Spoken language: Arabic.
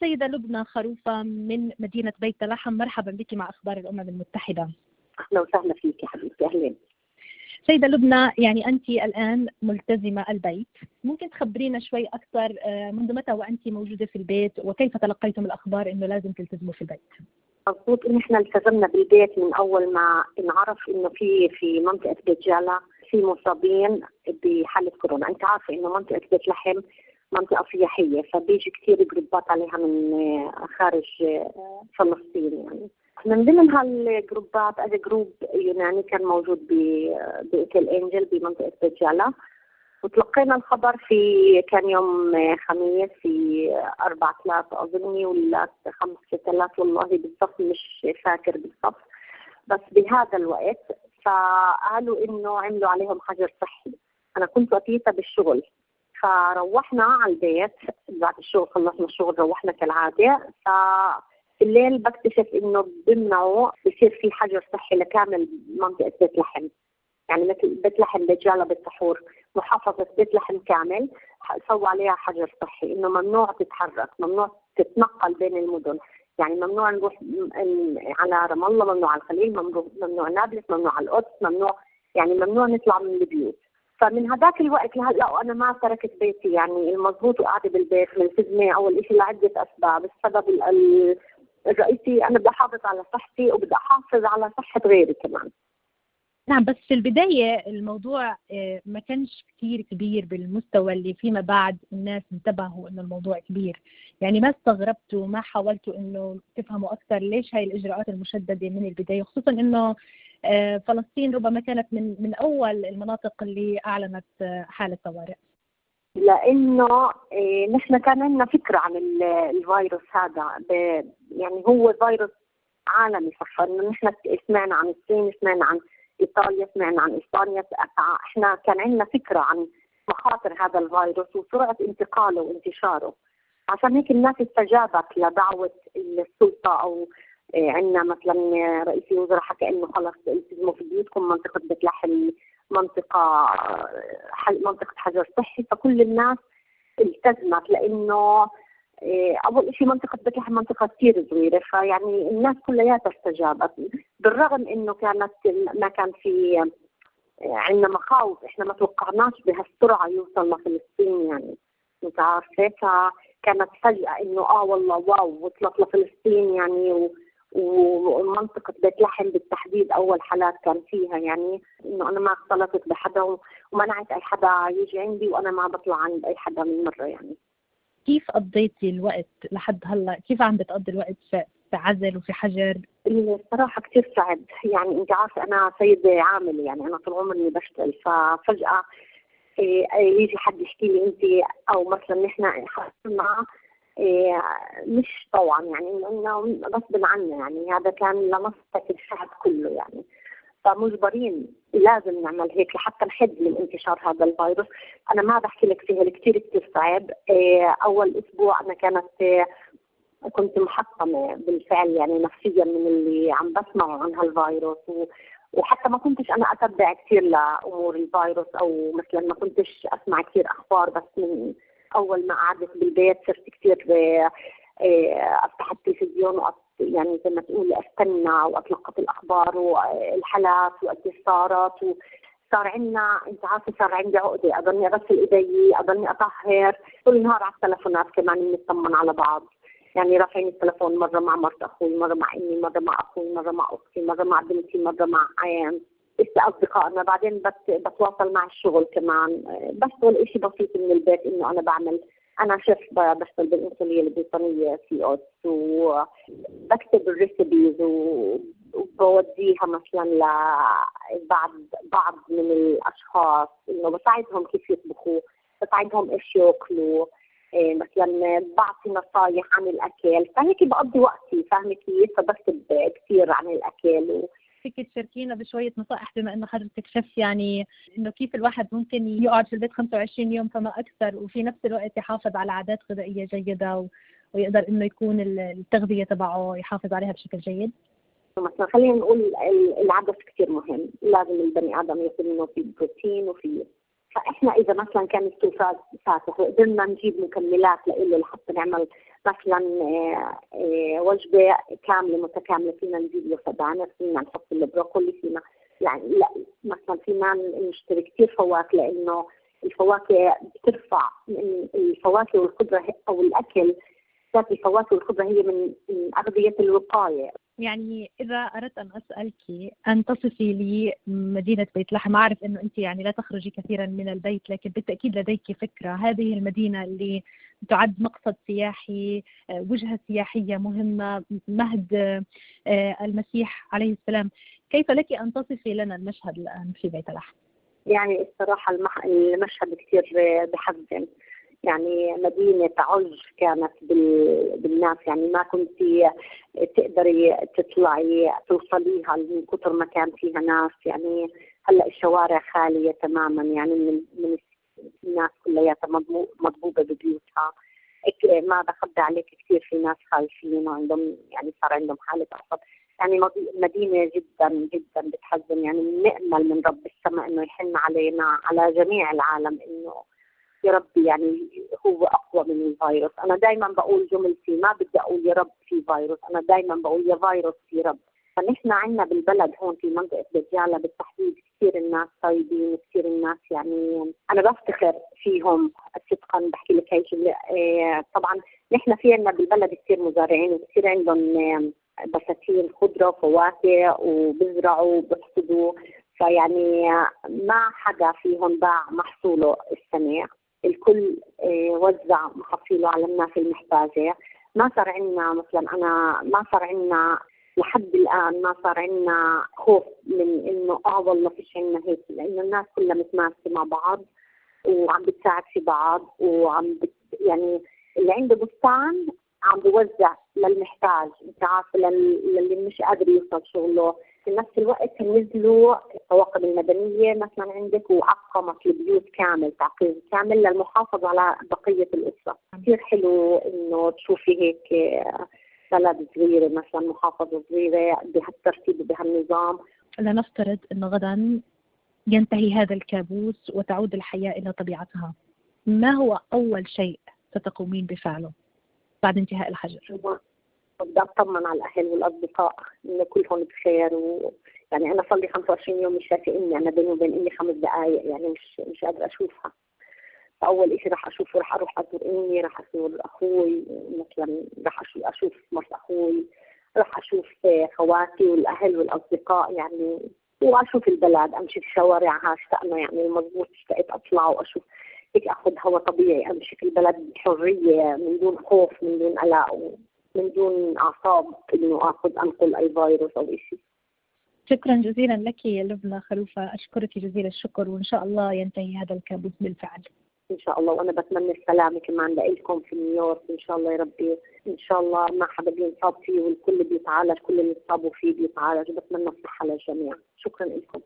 سيدة لبنى خروفة من مدينة بيت لحم مرحبا بك مع أخبار الأمم المتحدة. أهلا وسهلا فيك يا حبيبتي أهلا سيدة لبنى يعني أنت الآن ملتزمة البيت. ممكن تخبرينا شوي أكثر آه، منذ متى وأنت موجودة في البيت وكيف تلقيتم الأخبار أنه لازم تلتزموا في البيت؟ مضبوط إن إحنا التزمنا بالبيت من أول ما انعرف إنه في في منطقة بيت جالا في مصابين بحالة كورونا، أنت عارفة إنه منطقة بيت لحم منطقة سياحية فبيجي كثير groups ات عليها من خارج فلسطين يعني. من ضمن هالجروبات اجى group يوناني كان موجود ب Hotel Angel بمنطقة بيت جالا وتلقينا الخبر في كان يوم خميس في 4 3 أظني ولا 5 3 والله بالضبط مش فاكر بالضبط. بس بهذا الوقت فقالوا إنه عملوا عليهم حجر صحي. أنا كنت وقتها بالشغل. فروحنا على البيت. بعد الشغل خلصنا الشغل روحنا كالعادة. ف الليل بكتشف إنه بمنعه بصير في حجر صحي لكامل منطقة بيت لحم. يعني مثل بيت لحم بجالة بالسحور محافظة بيت لحم كامل. سووا عليها حجر صحي. إنه ممنوع تتحرك ممنوع تتنقل بين المدن. يعني ممنوع نروح على رام الله ممنوع على الخليل ممنوع نابلس ممنوع على القدس ممنوع. يعني ممنوع نطلع من البيوت. فمن هذاك الوقت لهلا وأنا ما تركت بيتي يعني المضبوط وقاعدة بالبيت ملتزمه أول شيء لعدة أسباب. السبب الرئيسي أنا بدي أحافظ على صحتي وبدي أحافظ على صحة غيري كمان. نعم بس في البداية الموضوع آه، ما كانش كثير كبير بالمستوى اللي فيما بعد الناس انتبهوا إنه الموضوع كبير. يعني ما استغربتوا ما حاولتوا إنه تفهموا أكثر ليش هاي الإجراءات المشددة من البداية خصوصا إنه فلسطين ربما كانت من من أول المناطق اللي أعلنت آه، حالة طوارئ لأنه إيه نحن كان عندنا فكرة عن الفيروس هذا. يعني هو فيروس عالمي انه نحن سمعنا عن الصين سمعنا عن إيطاليا سمعنا عن إسبانيا. إحنا كان عندنا فكرة عن مخاطر هذا الفيروس وسرعة انتقاله وانتشاره. عشان هيك الناس استجابت لدعوة السلطة أو عندنا مثلا رئيس الوزراء حكى إنه خلص التزموا في بيوتكم منطقة بيت لحم منطقة منطقة حجر صحي. فكل الناس التزمت لأنه إيه، أول شيء منطقة بيت لحم منطقة كثير صغيرة. فيعني الناس كلياتها استجابت بالرغم إنه كانت ما كان في عندنا مخاوف إحنا ما توقعناش بهالسرعة يوصل لفلسطين يعني. أنت عارفة فكانت فجأة إنه آه والله واو وصلت لفلسطين يعني ومنطقة بيت لحم بالتحديد أول حالات كان فيها يعني إنه أنا ما اختلطت بحدا ومنعت أي حدا يجي عندي وأنا ما بطلع عند أي حدا من مرة يعني كيف قضيتي الوقت لحد هلأ كيف عم بتقضي الوقت في عزل وفي حجر؟ الصراحة كثير صعب يعني أنت عارفة أنا سيدة عاملة يعني أنا طول عمري بشتغل ففجأة إيه، يجي حد يحكي لي أنت أو مثلا نحن حصلنا مش طوعا يعني إنه غصب عنا يعني هذا كان لمصلحه الشعب كله يعني. فمجبرين لازم نعمل هيك لحتى نحد من انتشار هذا الفيروس. أنا ما بحكي لك فيها كثير كثير صعب. إيه، أول أسبوع أنا كانت إيه، كنت محطمة بالفعل يعني نفسيا من اللي عم بسمعه عن هالفيروس. وحتى ما كنتش أنا أتبع كثير لأمور الفيروس أو مثلا ما كنتش أسمع كثير أخبار بس من أول ما قعدت بالبيت صرت كثير آه، آه، أفتح التلفزيون يعني زي ما تقول أستنى وأتلقط الأخبار والحالات وقد صارت و صار عندنا أنت عارفة صار عندي عقدة أضلني أغسل إيدي أضلني أطهر طول النهار على التلفونات كمان بنطمن على بعض. يعني رافعين التلفون مرة مع مرت أخوي مرة مع أمي مرة مع أخوي مرة مع أختي مرة مع بنتي مرة مع عيان أصدقائنا بعدين بتواصل مع الشغل كمان. بشتغل شيء بسيط من البيت إنه أنا بعمل أنا شيف بشتغل بالانسوليه البريطانيه في اوتس وبكتب الريسبيز وبوديها مثلا لبعض بعض من الأشخاص إنه بساعدهم كيف يطبخوا بساعدهم إيش يأكلوا. إيه مثلا بعطي نصايح عن الأكل. فهيك بقضي وقتي فاهمة كيف؟ فبكتب كثير عن الأكل فيك تشاركينا بشوية نصائح بما إنه حضرتك شيف يعني إنه كيف الواحد ممكن يقعد في البيت 25 يوم فما أكثر وفي نفس الوقت يحافظ على عادات غذائية جيدة و... ويقدر إنه يكون التغذية تبعه يحافظ عليها بشكل جيد؟ مثلا خلينا نقول العدس كثير مهم، لازم البني آدم ياكل منه في بروتين وفي فإحنا إذا مثلا كان السوفات فاتح وقدرنا نجيب مكملات له لحتى نعمل مثلا آه، آه، وجبة كاملة متكاملة فينا نجيب له سبانخ فينا نحط البروكولي فينا يعني لا مثلا فينا نشتري كثير فواكه لأنه الفواكه بترفع الفواكه والخضرة أو الأكل ذات الفواكه والخضرة هي من أغذية الوقاية. يعني إذا أردت أن أسألك أن تصفي لي مدينة بيت لحم. أعرف أنه أنت يعني لا تخرجي كثيرا من البيت لكن بالتأكيد لديك فكرة. هذه المدينة اللي تعد مقصد سياحي آه، وجهة سياحية مهمة مهد آه، المسيح عليه السلام. كيف لك أن تصفي لنا المشهد الآن في بيت لحم؟ يعني الصراحة المشهد كثير بحزن يعني مدينة عج كانت بالناس. يعني ما كنت تقدري تطلعي توصليها من كثر ما كان فيها ناس. يعني هلأ الشوارع خالية تماما. يعني من من الناس كلياتها مضبوبة ببيوتها. ما بخبي عليك كثير في ناس خايفين وعندهم يعني صار عندهم حالة عصب يعني مدينة جدا جدا بتحزن. يعني نأمل من رب السماء إنه يحن علينا على جميع العالم إنه يا رب يعني هو أقوى من الفيروس. أنا دائما بقول جملتي ما بدي أقول يا رب في فيروس. أنا دائما بقول يا فيروس في رب. فنحن عندنا بالبلد هون في منطقة بجالة بالتحديد كثير الناس طيبين كثير الناس يعني أنا بفتخر فيهم صدقا. بحكي لك هيك إيه، طبعا نحن في عندنا بالبلد كثير مزارعين وكثير عندهم بساتين خضرة وفواكه وبزرعوا وبحصدوا فيعني ما حدا فيهم باع محصوله السنة الكل آه، وزع محصيله على الناس المحتاجة. ما صار عندنا مثلا أنا ما صار عندنا لحد الآن ما صار عندنا خوف من إنه آه والله فيش عندنا هيك لأنه الناس كلها متماسكة مع بعض وعم بتساعد في بعض وعم بت يعني اللي عنده بستان عم بوزع للمحتاج أنت عارفة للي مش قادر يوصل شغله. في نفس الوقت نزلوا الطواقم المدنية مثلا عندك وعقمت البيوت كامل تعقيم كامل للمحافظة على بقية الأسرة، كثير حلو إنه تشوفي هيك بلد صغيرة مثلا محافظة صغيرة بهالترتيب وبهالنظام لنفترض إنه غدا ينتهي هذا الكابوس وتعود الحياة إلى طبيعتها. ما هو أول شيء ستقومين بفعله بعد انتهاء الحجر؟ بدي أطمن على الأهل والأصدقاء إنه كلهم بخير و يعني أنا صار لي 25 يوم مش شايفة امي أنا بيني وبين امي خمس دقائق يعني مش مش قادرة أشوفها. فأول شيء راح اشوفه راح أروح أزور أمي راح أزور أخوي مثلا راح أشوف مرت أخوي راح أشوف خواتي والأهل والأصدقاء يعني وأشوف البلد أمشي في شوارعها اشتقنا يعني المضبوط اشتقت أطلع وأشوف. هيك أخذ هواء طبيعي أمشي في البلد بحرية من دون خوف من دون قلق من دون أعصاب إنه أخذ أنقل أي فيروس أو شيء شكرا جزيلا لك يا لبنى خلوفة أشكرك جزيل الشكر وإن شاء الله ينتهي هذا الكابوس بالفعل. إن شاء الله وأنا بتمنى السلامة كمان لكم في نيويورك. إن شاء الله يا ربي. إن شاء الله ما حدا بينصاب فيه والكل بيتعالج كل اللي اتصابوا فيه بيتعالج. بتمنى الصحة للجميع. شكرا لكم